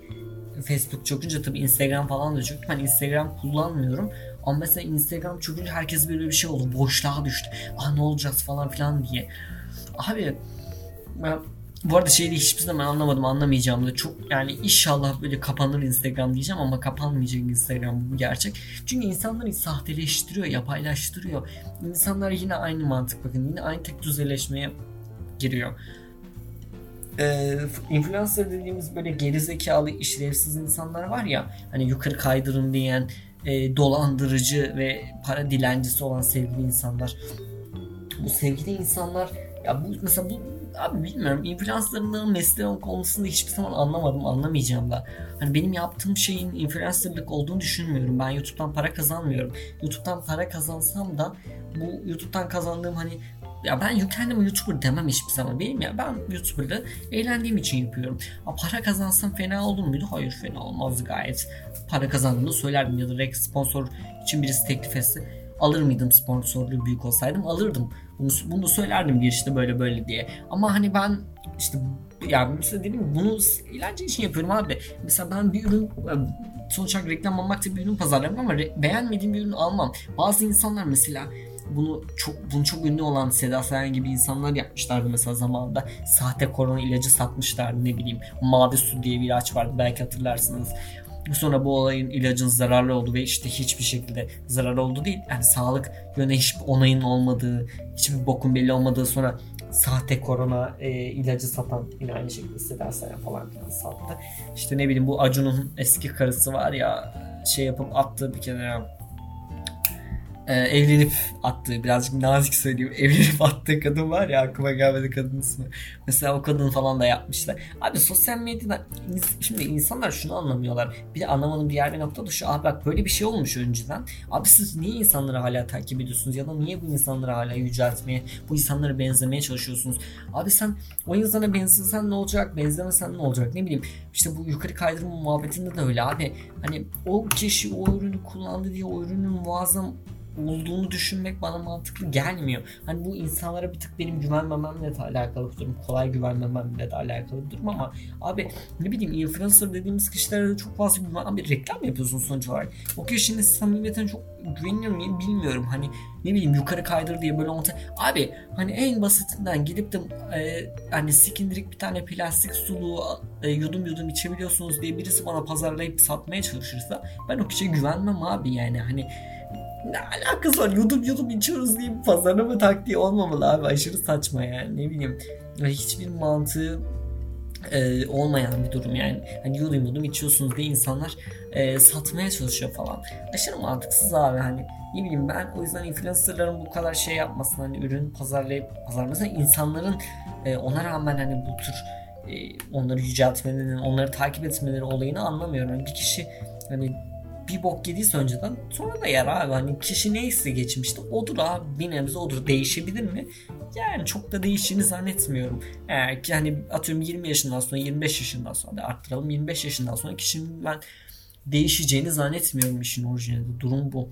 Facebook çökünce tabii Instagram falan da çöktü. Ben Instagram kullanmıyorum. Ama mesela Instagram çökünce herkes böyle bir şey oldu. Boşluğa düştü. Ah ne olacağız falan filan diye. Abi ben bu arada şeyi hiçbir zaman anlamadım anlamayacağım da çok yani inşallah böyle kapanır Instagram diyeceğim ama kapanmayacak Instagram bu gerçek. Çünkü insanları sahteleştiriyor, yapaylaştırıyor. İnsanlar yine aynı mantık bakın yine aynı tek düzeleşmeye giriyor. Ee, influencer dediğimiz böyle gerizekalı işlevsiz insanlar var ya hani yukarı kaydırın diyen e, dolandırıcı ve para dilencisi olan sevgili insanlar. Bu sevgili insanlar ya bu mesela bu abi bilmiyorum influencerların mesleği konusunda hiçbir zaman anlamadım anlamayacağım da. Hani benim yaptığım şeyin influencerlık olduğunu düşünmüyorum. Ben YouTube'dan para kazanmıyorum. YouTube'dan para kazansam da bu YouTube'dan kazandığım hani ya ben kendime YouTuber demem hiçbir zaman. Benim ya ben YouTuber'ı eğlendiğim için yapıyorum. A, para kazansam fena olur muydu? Hayır fena olmazdı gayet. Para kazandığımı söylerdim ya da sponsor için birisi teklif etse alır mıydım sponsorluğu büyük olsaydım alırdım. Bunu, bunu söylerdim bir işte böyle böyle diye. Ama hani ben işte yani mesela dedim bunu eğlence için yapıyorum abi. Mesela ben bir ürün sonuç olarak reklam almak bir ürün pazarlarım ama re- beğenmediğim bir ürünü almam. Bazı insanlar mesela bunu çok bunu çok ünlü olan Seda Sayan gibi insanlar yapmışlardı mesela zamanında. Sahte korona ilacı satmışlardı ne bileyim. Mavi su diye bir ilaç vardı belki hatırlarsınız. Sonra bu olayın ilacın zararlı oldu ve işte hiçbir şekilde zarar oldu değil. Yani sağlık yöne hiçbir onayın olmadığı, hiçbir bokun belli olmadığı sonra sahte korona e, ilacı satan yine aynı şekilde Seda Sayan falan filan sattı. İşte ne bileyim bu Acun'un eski karısı var ya şey yapıp attı bir kenara e, evlenip attığı birazcık nazik söyleyeyim evlenip attığı kadın var ya aklıma gelmedi kadın ismi. Mesela o kadın falan da yapmışlar. Abi sosyal medyada şimdi insanlar şunu anlamıyorlar. Bir de anlamadığım diğer bir nokta da şu. Abi bak böyle bir şey olmuş önceden. Abi siz niye insanları hala takip ediyorsunuz ya da niye bu insanları hala yüceltmeye, bu insanlara benzemeye çalışıyorsunuz? Abi sen o insana benzesen ne olacak, benzemesen ne olacak ne bileyim. İşte bu yukarı kaydırma muhabbetinde de öyle abi. Hani o kişi o ürünü kullandı diye o ürünün muazzam olduğunu düşünmek bana mantıklı gelmiyor. Hani bu insanlara bir tık benim güvenmememle de alakalı bir durum. Kolay güvenmememle de alakalı bir durum ama abi ne bileyim influencer dediğimiz kişilere de çok fazla güven. Abi reklam yapıyorsun sonuç olarak. O kişinin samimiyetine çok güveniyor muyum bilmiyorum. Hani ne bileyim yukarı kaydır diye böyle olsa. Abi hani en basitinden gidip de e, hani sikindirik bir tane plastik suluğu e, yudum yudum içebiliyorsunuz diye birisi bana pazarlayıp satmaya çalışırsa ben o kişiye güvenmem abi yani hani ne alakası var? Yudum yudum içiyoruz diye bir pazarlama taktiği olmamalı abi. Aşırı saçma yani. Ne bileyim. Hiçbir mantığı e, olmayan bir durum yani. Hani yudum yudum içiyorsunuz diye insanlar e, satmaya çalışıyor falan. Aşırı mantıksız abi hani ne bileyim ben o yüzden influencerların bu kadar şey yapmasını hani ürün pazarlayıp pazarlamasını insanların e, ona rağmen hani bu tür e, onları yüceltmelerinin, onları takip etmeleri olayını anlamıyorum. Yani bir kişi hani bir bok yediyse önceden sonra da yer abi. Hani kişi neyse geçmişte odur abi. Bir nebze odur. Değişebilir mi? Yani çok da değiştiğini zannetmiyorum. Eğer ki hani atıyorum 20 yaşından sonra 25 yaşından sonra da arttıralım 25 yaşından sonra kişinin ben değişeceğini zannetmiyorum işin orijinalinde. Durum bu.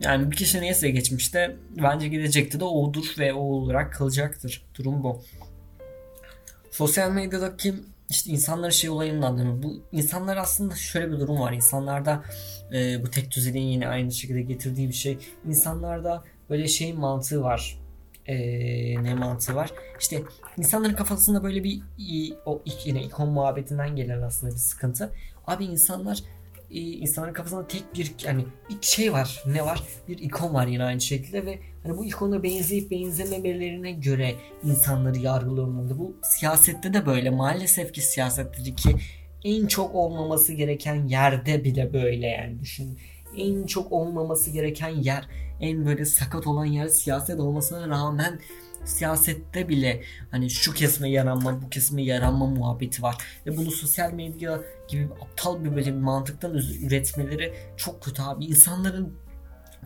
Yani bir kişi neyse geçmişte bence gelecekte de odur ve o olarak kalacaktır. Durum bu. Sosyal medyadaki işte insanların şey olayını anlamıyorum. Bu insanlar aslında şöyle bir durum var. İnsanlarda e, bu tek düzeliğin yine aynı şekilde getirdiği bir şey. İnsanlarda böyle şey mantığı var. E, ne mantığı var? İşte insanların kafasında böyle bir o yine ikon muhabbetinden gelen aslında bir sıkıntı. Abi insanlar insanların kafasında tek bir yani bir şey var. Ne var? Bir ikon var yine aynı şekilde ve hani bu ikona benzeyip benzememelerine göre insanları yargılıyor Bu siyasette de böyle. Maalesef ki siyasetteki en çok olmaması gereken yerde bile böyle yani düşün. En çok olmaması gereken yer, en böyle sakat olan yer siyaset olmasına rağmen siyasette bile hani şu kesme yaranma bu kesme yaranma muhabbeti var. Ve bunu sosyal medya gibi aptal bir böyle mantıktan üretmeleri çok kötü abi. İnsanların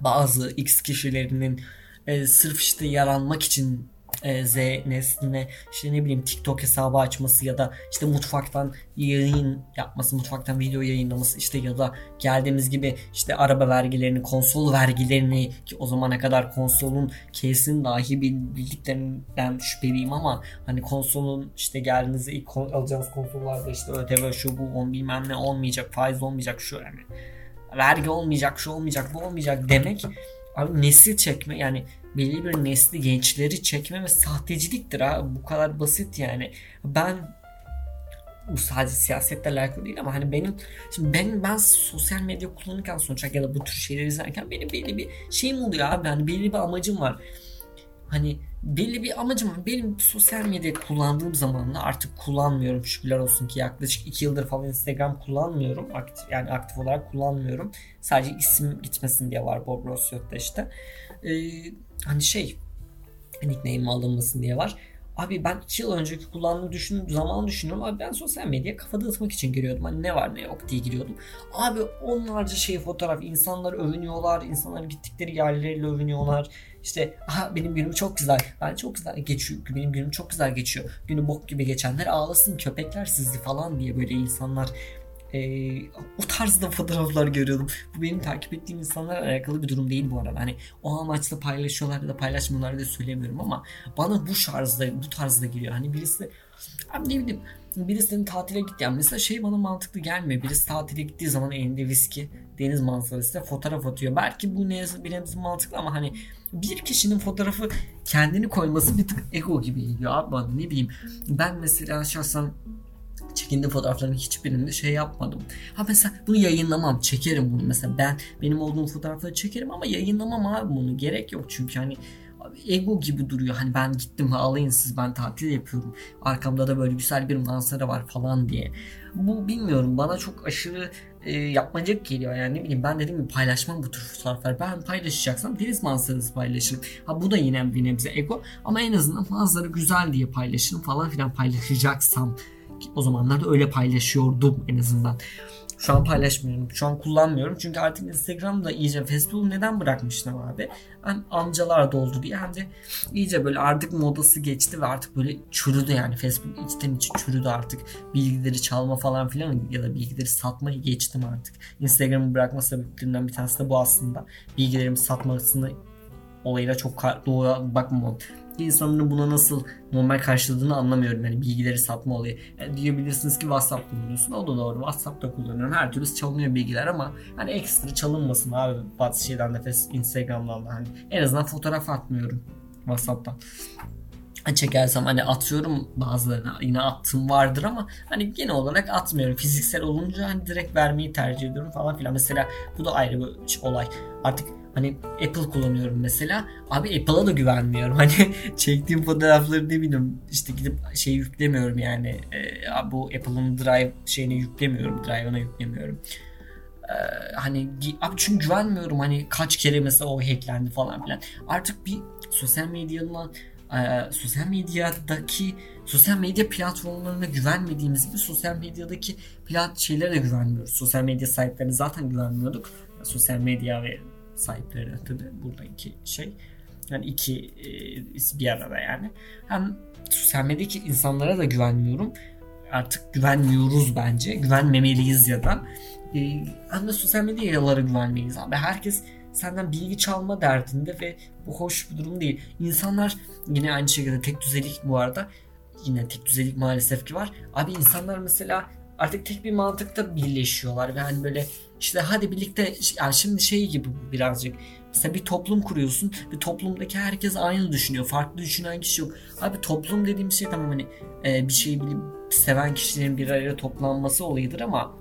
bazı X kişilerinin e, sırf işte yaranmak için e, Z nesline işte ne bileyim TikTok hesabı açması ya da işte mutfaktan yayın yapması, mutfaktan video yayınlaması işte ya da geldiğimiz gibi işte araba vergilerini, konsol vergilerini ki o zamana kadar konsolun kesin dahi bildiklerinden şüpheliyim ama hani konsolun işte geldiğinizde ilk alacağınız konsollarda işte ÖTV şu bu on bilmem ne olmayacak, faiz olmayacak şu yani vergi olmayacak, şu olmayacak, bu olmayacak demek abi nesil çekme yani belli bir nesli gençleri çekme ve sahteciliktir ha bu kadar basit yani ben bu sadece siyasetle alakalı değil ama hani benim şimdi ben ben sosyal medya kullanırken sonuçta ya da bu tür şeyleri izlerken benim belli bir şeyim oluyor abi hani belli bir amacım var hani belli bir amacım var. Benim sosyal medya kullandığım zamanla artık kullanmıyorum. Şükürler olsun ki yaklaşık 2 yıldır falan Instagram kullanmıyorum. Aktif, yani aktif olarak kullanmıyorum. Sadece isim gitmesin diye var Bob Rossiyot'ta işte. Ee, hani şey nickname alınmasın diye var. Abi ben 2 yıl önceki kullandığım düşün, zaman düşünüyorum. Abi ben sosyal medyaya kafa dağıtmak için giriyordum. Hani ne var ne yok diye giriyordum. Abi onlarca şey fotoğraf. insanlar övünüyorlar. insanlar gittikleri yerleriyle övünüyorlar. İşte aha benim günüm çok güzel. Ben çok güzel geçiyor. Benim günüm çok güzel geçiyor. Günü bok gibi geçenler ağlasın köpekler sizi falan diye böyle insanlar e, o tarzda fotoğraflar görüyordum. Bu benim takip ettiğim insanlarla alakalı bir durum değil bu arada. Hani o amaçla paylaşıyorlar da paylaşmıyorlar diye söylemiyorum ama bana bu tarzda bu tarzda geliyor. Hani birisi abi ne bileyim birisinin tatile gitti. Yani mesela şey bana mantıklı gelmiyor. Birisi tatile gittiği zaman elinde viski, deniz manzarasıyla fotoğraf atıyor. Belki bu ne bir mantıklı ama hani bir kişinin fotoğrafı kendini koyması bir tık ego gibi geliyor abi bana ne bileyim. Ben mesela şahsen çekindiğim fotoğrafların hiçbirinde şey yapmadım. Ha mesela bunu yayınlamam. Çekerim bunu. Mesela ben benim olduğum fotoğrafları çekerim ama yayınlamam abi bunu. Gerek yok çünkü hani ego gibi duruyor. Hani ben gittim alayın siz ben tatil yapıyorum. Arkamda da böyle güzel bir manzara var falan diye. Bu bilmiyorum bana çok aşırı e, yapmacık geliyor. Yani ne bileyim ben dedim ki paylaşmam bu tür fotoğrafları. Ben paylaşacaksam deniz manzarası paylaşırım. Ha bu da yine bir nebze ego ama en azından manzara güzel diye paylaşırım falan filan paylaşacaksam. O zamanlarda öyle paylaşıyordum en azından. Şu an paylaşmıyorum. Şu an kullanmıyorum. Çünkü artık Instagram'da iyice Facebook'u neden bırakmıştım abi? Hem amcalar doldu diye hem de iyice böyle artık modası geçti ve artık böyle çürüdü yani. Facebook içten içe çürüdü artık. Bilgileri çalma falan filan ya da bilgileri satmayı geçtim artık. Instagram'ı bırakma sebeplerinden bir tanesi de bu aslında. Bilgilerimi satmasını olayına çok doğru bakmamam insanların buna nasıl normal karşıladığını anlamıyorum. Yani bilgileri satma olayı. Yani diyebilirsiniz ki WhatsApp kullanıyorsun. O da doğru. WhatsApp'ta kullanıyorum. Her türlü çalınıyor bilgiler ama hani ekstra çalınmasın abi. Batı şeyden de Instagram'dan da hani en azından fotoğraf atmıyorum WhatsApp'tan çekersem hani atıyorum bazılarına yine attım vardır ama hani genel olarak atmıyorum. Fiziksel olunca hani direkt vermeyi tercih ediyorum falan filan. Mesela bu da ayrı bir olay. Artık Hani Apple kullanıyorum mesela. Abi Apple'a da güvenmiyorum. Hani çektiğim fotoğrafları ne bileyim işte gidip şey yüklemiyorum yani. E, bu Apple'ın Drive şeyini yüklemiyorum. Drive'ına yüklemiyorum. E, hani abi çünkü güvenmiyorum hani kaç kere mesela o hacklendi falan filan. Artık bir sosyal medyanın e, sosyal medyadaki sosyal medya platformlarına güvenmediğimiz gibi sosyal medyadaki plat şeylere de güvenmiyoruz. Sosyal medya sahiplerine zaten güvenmiyorduk. Sosyal medya ve sahipleri tabii buradaki şey. Yani iki e, bir arada yani. Hem sosyal medyadaki insanlara da güvenmiyorum. Artık güvenmiyoruz bence. Güvenmemeliyiz ya da. E, hem de sosyal medyalara güvenmeliyiz abi. Herkes senden bilgi çalma derdinde ve bu hoş bir durum değil. İnsanlar yine aynı şekilde tek düzelik bu arada yine tek düzelik maalesef ki var. Abi insanlar mesela artık tek bir mantıkta birleşiyorlar ve hani böyle işte hadi birlikte yani şimdi şey gibi birazcık mesela bir toplum kuruyorsun ve toplumdaki herkes aynı düşünüyor. Farklı düşünen kişi yok. Abi toplum dediğim şey tamam hani e, bir şeyi bilip seven kişilerin bir araya toplanması olayıdır ama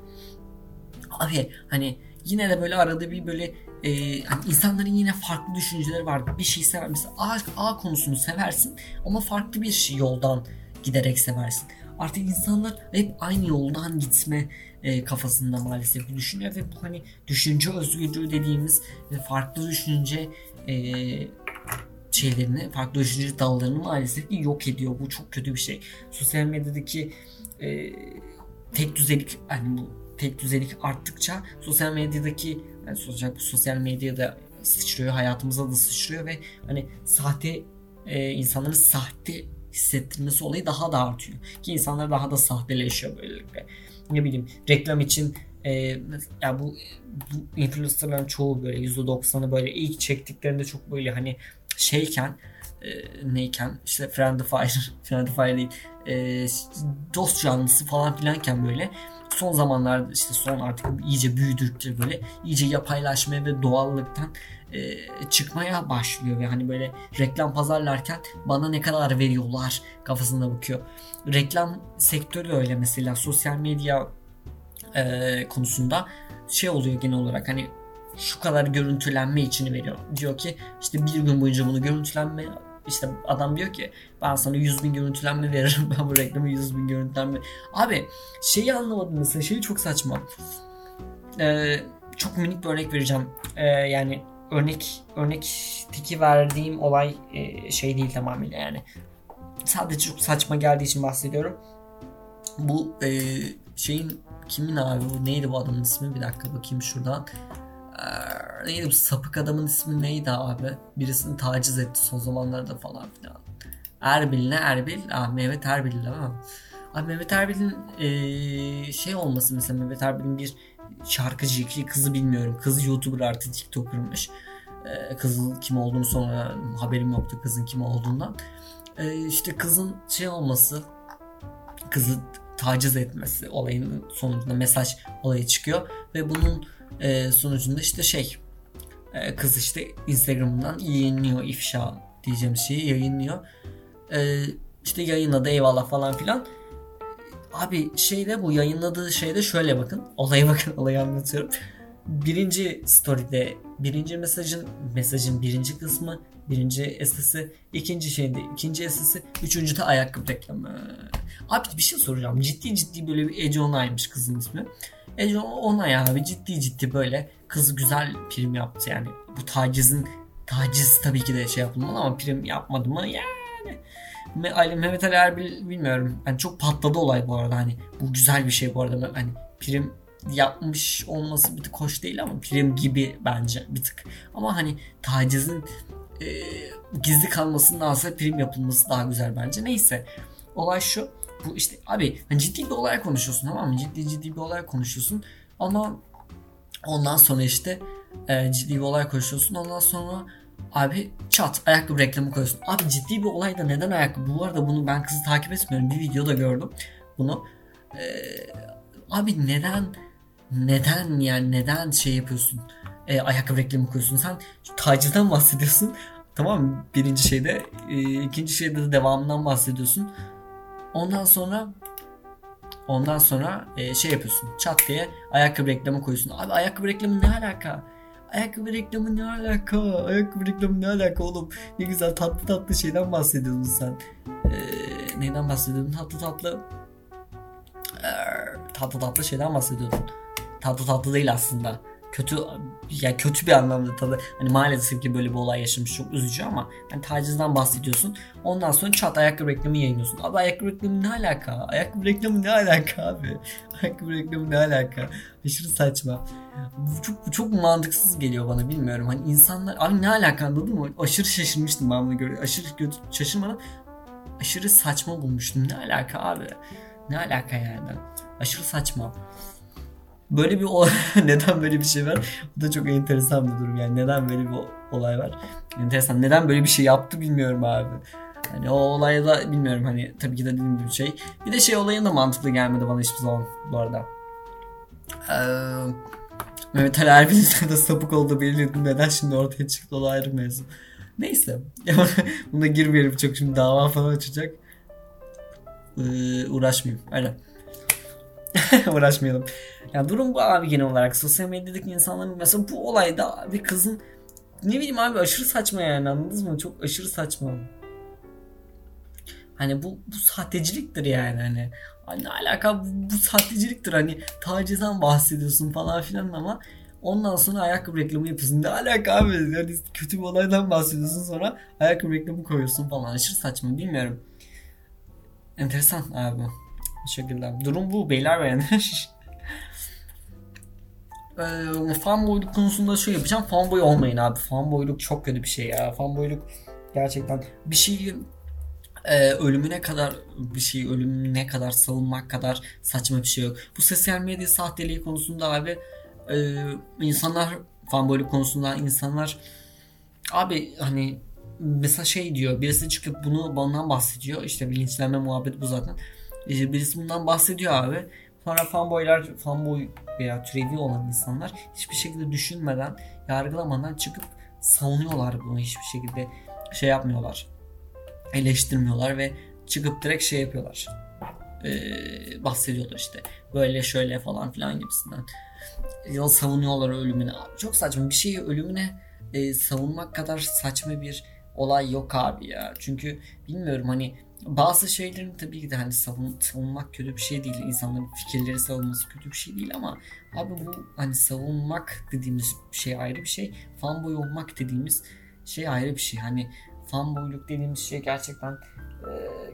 abi hani yine de böyle arada bir böyle e, yani insanların yine farklı düşünceleri var. Bir şey sever mesela A, A konusunu seversin ama farklı bir şey yoldan giderek seversin. Artık insanlar hep aynı yoldan gitme e, kafasında maalesef düşünüyor ve bu hani düşünce özgürlüğü dediğimiz ve farklı düşünce e, şeylerini, farklı düşünce dallarını maalesef yok ediyor. Bu çok kötü bir şey. Sosyal medyadaki e, tek düzelik hani bu tek düzelik arttıkça sosyal medyadaki yani sosyal, sosyal medyada sıçrıyor, hayatımıza da sıçrıyor ve hani sahte e, insanların sahte hissettirmesi olayı daha da artıyor. Ki insanlar daha da sahteleşiyor böylelikle. Ne bileyim reklam için e, ya bu, bu influencerların çoğu böyle %90'ı böyle ilk çektiklerinde çok böyle hani şeyken e, neyken işte Friendly Fire, Friendly Fire değil e, dost canlısı falan filanken böyle son zamanlarda işte son artık iyice büyüdükçe böyle iyice yapaylaşmaya ve doğallıktan e, çıkmaya başlıyor ve hani böyle reklam pazarlarken bana ne kadar veriyorlar kafasında bakıyor. Reklam sektörü öyle mesela sosyal medya e, konusunda şey oluyor genel olarak hani şu kadar görüntülenme içini veriyor. Diyor ki işte bir gün boyunca bunu görüntülenme işte adam diyor ki ben sana 100 bin görüntülenme veririm ben bu reklamı 100 bin görüntülenme. Abi şeyi anlamadım mesela şeyi çok saçma. Ee, çok minik bir örnek vereceğim. Ee, yani örnek örnekteki verdiğim olay e, şey değil tamamıyla yani. Sadece çok saçma geldiği için bahsediyorum. Bu e, şeyin kimin abi bu neydi bu adamın ismi bir dakika bakayım şuradan. Ee, neydi bu sapık adamın ismi neydi abi? Birisini taciz etti son zamanlarda falan filan. Erbil ne Erbil? Ah Mehmet Erbil değil mi? Abi Mehmet Erbil'in e, şey olması mesela Mehmet Erbil'in bir şarkıcı kızı bilmiyorum. Kız YouTuber artık TikToker'mış. Ee, kızın kim olduğunu sonra haberim yoktu kızın kim olduğundan. Ee, işte kızın şey olması kızı taciz etmesi olayının sonucunda mesaj olayı çıkıyor ve bunun e, sonucunda işte şey e, kız işte Instagram'dan yayınlıyor ifşa diyeceğim şeyi yayınlıyor. E, işte yayınladı eyvallah falan filan. Abi şeyde bu yayınladığı şeyde şöyle bakın. Olaya bakın olayı anlatıyorum. Birinci story'de birinci mesajın mesajın birinci kısmı birinci esası ikinci şeyde ikinci esası üçüncü de ayakkabı reklamı. Abi bir şey soracağım. Ciddi ciddi böyle bir Ece Onay'mış kızın ismi. Ece Onay abi ciddi ciddi böyle kız güzel prim yaptı yani. Bu tacizin taciz tabii ki de şey yapılmalı ama prim yapmadı mı yani. Ali Mehmet Ali Erbil bilmiyorum. Yani çok patladı olay bu arada hani bu güzel bir şey bu arada hani prim yapmış olması bir tık hoş değil ama prim gibi bence bir tık. Ama hani tacizin e, gizli kalmasındansa prim yapılması daha güzel bence. Neyse olay şu. Bu işte abi hani ciddi bir olay konuşuyorsun tamam mı? Ciddi ciddi bir olay konuşuyorsun. Ama ondan sonra işte e, ciddi bir olay konuşuyorsun. Ondan sonra Abi çat ayakkabı reklamı koyuyorsun. Abi ciddi bir olayda neden ayakkabı? Bu arada bunu ben kızı takip etmiyorum. Bir videoda gördüm bunu. Ee, abi neden neden yani neden şey yapıyorsun? Ee, ayakkabı reklamı koyuyorsun. Sen tacizden bahsediyorsun. Tamam? Birinci şeyde. E, ikinci şeyde de devamından bahsediyorsun. Ondan sonra ondan sonra e, şey yapıyorsun. Çat diye ayakkabı reklamı koyuyorsun. Abi ayakkabı reklamı ne alaka? Ayakkabı reklamı ne alaka? Ayakkabı reklamı ne alaka oğlum? Ne güzel tatlı tatlı şeyden bahsediyordun sen. Ee, neyden bahsediyordun? Tatlı tatlı. Ee, tatlı tatlı şeyden bahsediyordun. Tatlı tatlı değil aslında. Kötü ya kötü bir anlamda tadı. Hani maalesef ki böyle bir olay yaşamış çok üzücü ama hani tacizden bahsediyorsun. Ondan sonra çat ayakkabı reklamı yayınlıyorsun. Abi ayakkabı reklamı ne alaka? Ayakkabı reklamı ne alaka abi? Ayakkabı reklamı ne alaka? Aşırı saçma. Bu çok, çok mantıksız geliyor bana bilmiyorum. Hani insanlar abi ne alaka anladın mı? Aşırı şaşırmıştım ben bunu göre. Aşırı kötü şaşırmadan aşırı saçma bulmuştum. Ne alaka abi? Ne alaka yani? Aşırı saçma. Böyle bir olay, neden böyle bir şey var? Bu da çok enteresan bir durum yani. Neden böyle bir olay var? Enteresan. Neden böyle bir şey yaptı bilmiyorum abi. Hani o olaya da bilmiyorum hani tabii ki de dediğim gibi şey. Bir de şey olayın da mantıklı gelmedi bana hiçbir zaman bu arada. Ee, Mehmet Ali Erbil'in de sapık olduğu belirliyordum. Neden şimdi ortaya çıktı o ayrı mevzu. Neyse. Buna girmeyelim çok şimdi dava falan açacak. Ee, uğraşmayayım. Aynen. Uğraşmayalım. Ya durum bu abi genel olarak. Sosyal medyadaki insanların mesela bu olayda bir kızın ne bileyim abi aşırı saçma yani anladınız mı? Çok aşırı saçma. Hani bu, bu sahteciliktir yani hani. Ne alaka bu, bu sahteciliktir hani tacizden bahsediyorsun falan filan ama ondan sonra ayakkabı reklamı yapıyorsun. Ne alaka abi yani kötü bir olaydan bahsediyorsun sonra ayakkabı reklamı koyuyorsun falan aşırı saçma bilmiyorum. Enteresan abi. Şekilde. Durum bu beyler beğenir. ee, fanboyluk konusunda şey yapacağım. Fanboy olmayın abi. Fanboyluk çok kötü bir şey ya. Fanboyluk gerçekten bir şeyi e, ölümüne kadar bir şey ölümüne kadar savunmak kadar saçma bir şey yok. Bu sosyal medya sahteliği konusunda abi e, insanlar fanboyluk konusunda insanlar abi hani mesela şey diyor birisi çıkıp bunu bundan bahsediyor işte bilinçlenme muhabbeti bu zaten e, birisi bundan bahsediyor abi. Sonra fanboylar fanboy veya türevi olan insanlar hiçbir şekilde düşünmeden yargılamadan çıkıp savunuyorlar bunu hiçbir şekilde şey yapmıyorlar eleştirmiyorlar ve çıkıp direkt şey yapıyorlar. Ee, bahsediyorlar işte böyle şöyle falan filan gibisinden. Ya savunuyorlar ölümüne. Çok saçma. Bir şeyi ölümüne e, savunmak kadar saçma bir olay yok abi ya. Çünkü bilmiyorum hani bazı şeylerin tabii ki de hani savun, savunmak kötü bir şey değil. İnsanların fikirleri savunması kötü bir şey değil ama abi bu hani savunmak dediğimiz şey ayrı bir şey. Fanboy olmak dediğimiz şey ayrı bir şey. Hani fanboyluk dediğimiz şey gerçekten e,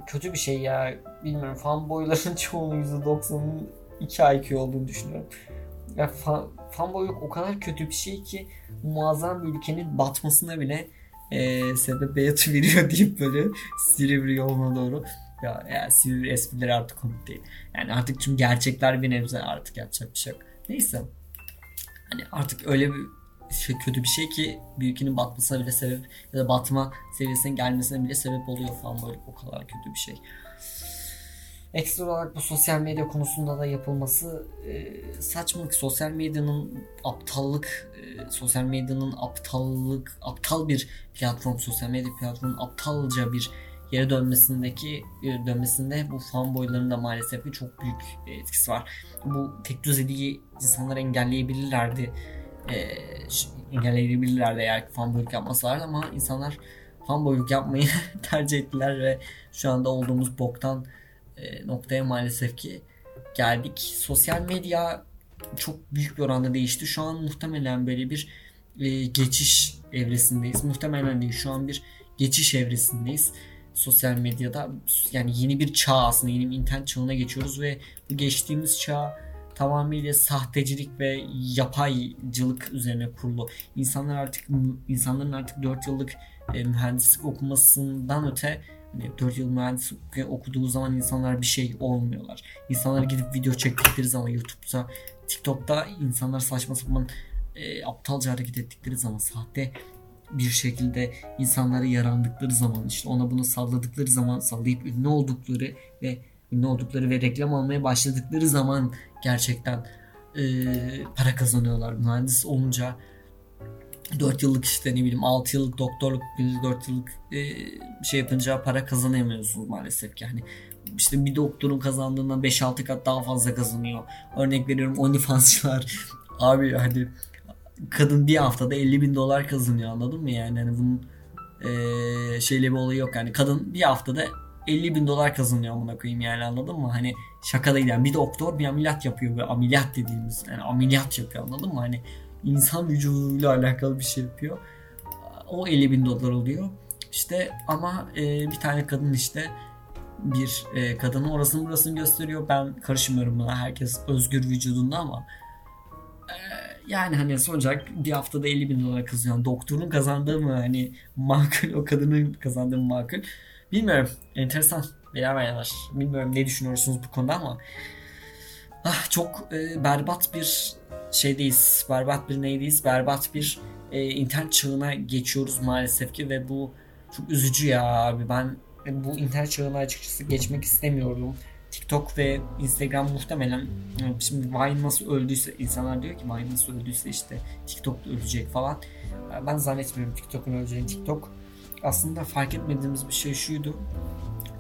kötü bir şey ya. Bilmiyorum fanboyların çoğunun %90'ın 2 IQ olduğunu düşünüyorum. Ya fan, fanboyluk o kadar kötü bir şey ki muazzam bir ülkenin batmasına bile e, sebebiyet veriyor deyip böyle Silivri yoluna doğru ya, ya Silivri esprileri artık komik değil. Yani artık çünkü gerçekler bir nebze artık yapacak bir şey yok. Neyse. Hani artık öyle bir şey kötü bir şey ki bir ülkenin batmasına bile sebep ya da batma seviyesine gelmesine bile sebep oluyor falan böyle o kadar kötü bir şey. Ekstra olarak bu sosyal medya konusunda da yapılması e, saçmalık. Sosyal medyanın aptallık, e, sosyal medyanın aptallık, aptal bir platform, sosyal medya platformunun aptalca bir yere dönmesindeki e, dönmesinde bu fanboyların da maalesef bir çok büyük e, etkisi var. Bu tek düzeliği insanlar engelleyebilirlerdi. Engelleyebilirlerdi eğer fanboyluk yapmasalardı ama insanlar fanboyluk yapmayı tercih ettiler ve şu anda olduğumuz boktan e, noktaya maalesef ki geldik. Sosyal medya çok büyük bir oranda değişti. Şu an muhtemelen böyle bir e, geçiş evresindeyiz. Muhtemelen değil şu an bir geçiş evresindeyiz. Sosyal medyada yani yeni bir çağ aslında yeni bir internet çağına geçiyoruz ve bu geçtiğimiz çağ tamamıyla sahtecilik ve yapaycılık üzerine kurulu. İnsanlar artık insanların artık 4 yıllık e, mühendislik okumasından öte Hani 4 yıl mühendislik okuduğu zaman insanlar bir şey olmuyorlar. İnsanlar gidip video çektikleri zaman YouTube'da, TikTok'ta insanlar saçma sapan e, aptalca hareket ettikleri zaman sahte bir şekilde insanlara yarandıkları zaman işte ona bunu salladıkları zaman sallayıp ünlü oldukları ve ünlü oldukları ve reklam almaya başladıkları zaman gerçekten e, para kazanıyorlar. Mühendis olunca 4 yıllık işte ne bileyim 6 yıllık doktorluk 4 yıllık e, şey yapınca para kazanamıyorsunuz maalesef ki. Yani işte bir doktorun kazandığından 5-6 kat daha fazla kazanıyor. Örnek veriyorum OnlyFans'çılar. Abi hani kadın bir haftada 50 bin dolar kazanıyor anladın mı yani hani bunun e, şeyle bir olayı yok yani kadın bir haftada 50 bin dolar kazanıyor amına koyayım yani anladın mı hani şaka değil yani bir doktor bir ameliyat yapıyor ve ameliyat dediğimiz yani ameliyat yapıyor anladın mı hani insan vücuduyla alakalı bir şey yapıyor o 50 bin dolar oluyor işte ama e, bir tane kadın işte bir e, kadının orasını burasını gösteriyor. Ben karışmıyorum buna. Herkes özgür vücudunda ama e, yani hani sonuç olarak bir haftada 50 bin dolar kazanıyor. Doktorun kazandığı mı hani makul o kadının kazandığı mı makul bilmiyorum. Enteresan. Beraber Bilmiyorum ne düşünüyorsunuz bu konuda ama ah, çok e, berbat bir şeydeyiz. Berbat bir neydeyiz? Berbat bir e, internet çağına geçiyoruz maalesef ki ve bu çok üzücü ya abi. Ben bu internet çağına açıkçası geçmek istemiyorum. TikTok ve Instagram muhtemelen şimdi Vine nasıl öldüyse insanlar diyor ki Vine nasıl öldüyse işte TikTok da ölecek falan. Ben zannetmiyorum TikTok'un öleceğini. TikTok aslında fark etmediğimiz bir şey şuydu.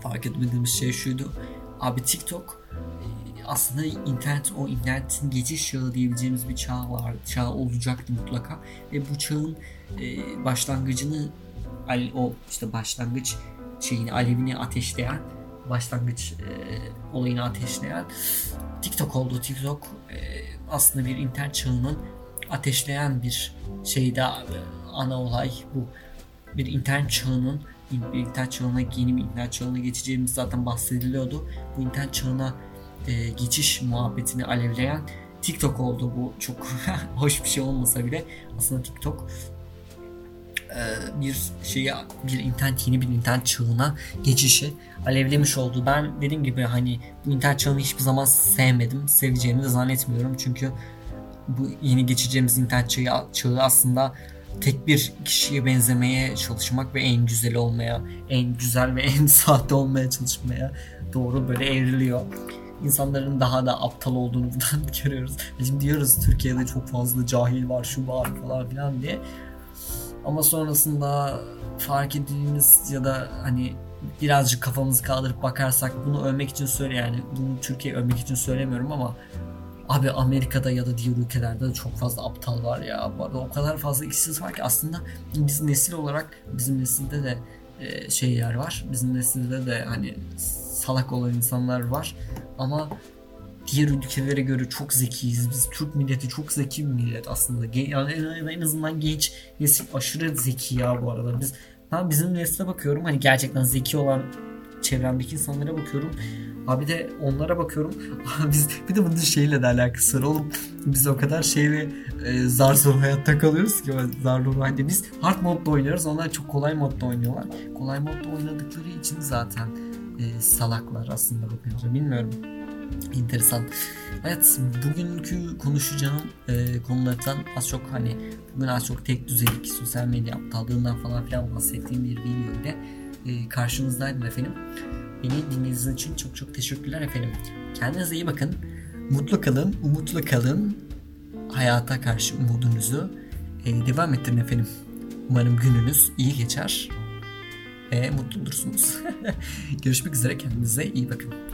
Fark etmediğimiz şey şuydu. Abi TikTok aslında internet o internetin geçiş çağı diyebileceğimiz bir çağ var. Çağ olacaktı mutlaka. Ve bu çağın başlangıcını o işte başlangıç şeyini alevini ateşleyen başlangıç e, olayını ateşleyen TikTok oldu. TikTok e, aslında bir internet çağının ateşleyen bir şeyde ana olay bu. Bir internet çağının bir internet çağına yeni bir internet çağına geçeceğimiz zaten bahsediliyordu. Bu internet çağına e, geçiş muhabbetini alevleyen TikTok oldu. Bu çok hoş bir şey olmasa bile aslında TikTok e, bir şeyi bir internet yeni bir internet çağına geçişi alevlemiş oldu. Ben dediğim gibi hani bu internet çağını hiçbir zaman sevmedim. Seveceğimi de zannetmiyorum. Çünkü bu yeni geçeceğimiz internet çağı, çağı aslında tek bir kişiye benzemeye çalışmak ve en güzel olmaya, en güzel ve en sahte olmaya çalışmaya doğru böyle evriliyor. İnsanların daha da aptal olduğunu buradan görüyoruz. Şimdi diyoruz Türkiye'de çok fazla cahil var, şu var falan filan diye. Ama sonrasında fark ettiğimiz ya da hani birazcık kafamızı kaldırıp bakarsak bunu övmek için söyle yani bunu Türkiye övmek için söylemiyorum ama abi Amerika'da ya da diğer ülkelerde de çok fazla aptal var ya. Bu arada o kadar fazla işsiz var ki aslında biz nesil olarak bizim nesilde de e, şeyler var. Bizim nesilde de hani salak olan insanlar var. Ama diğer ülkelere göre çok zekiyiz. Biz Türk milleti çok zeki bir millet aslında. Yani en azından genç nesil aşırı zeki ya bu arada. Biz ben bizim nesle bakıyorum hani gerçekten zeki olan çevremdeki insanlara bakıyorum. Abi de onlara bakıyorum. biz bir de bunun şeyle de alakası var oğlum. Biz o kadar şey ve e, zar zor hayatta kalıyoruz ki zar zor halde biz hard modda oynuyoruz. Onlar çok kolay modda oynuyorlar. Kolay modda oynadıkları için zaten e, salaklar aslında bakınca bilmiyorum enteresan. Evet bugünkü konuşacağım e, konulardan az çok hani bugün az çok tek düzelik sosyal medya aptallığından falan filan bahsettiğim bir video ile e, karşınızdaydım efendim. Beni dinlediğiniz için çok çok teşekkürler efendim. Kendinize iyi bakın. Mutlu kalın, umutlu kalın. Hayata karşı umudunuzu e, devam ettirin efendim. Umarım gününüz iyi geçer ve mutlu olursunuz. Görüşmek üzere kendinize iyi bakın.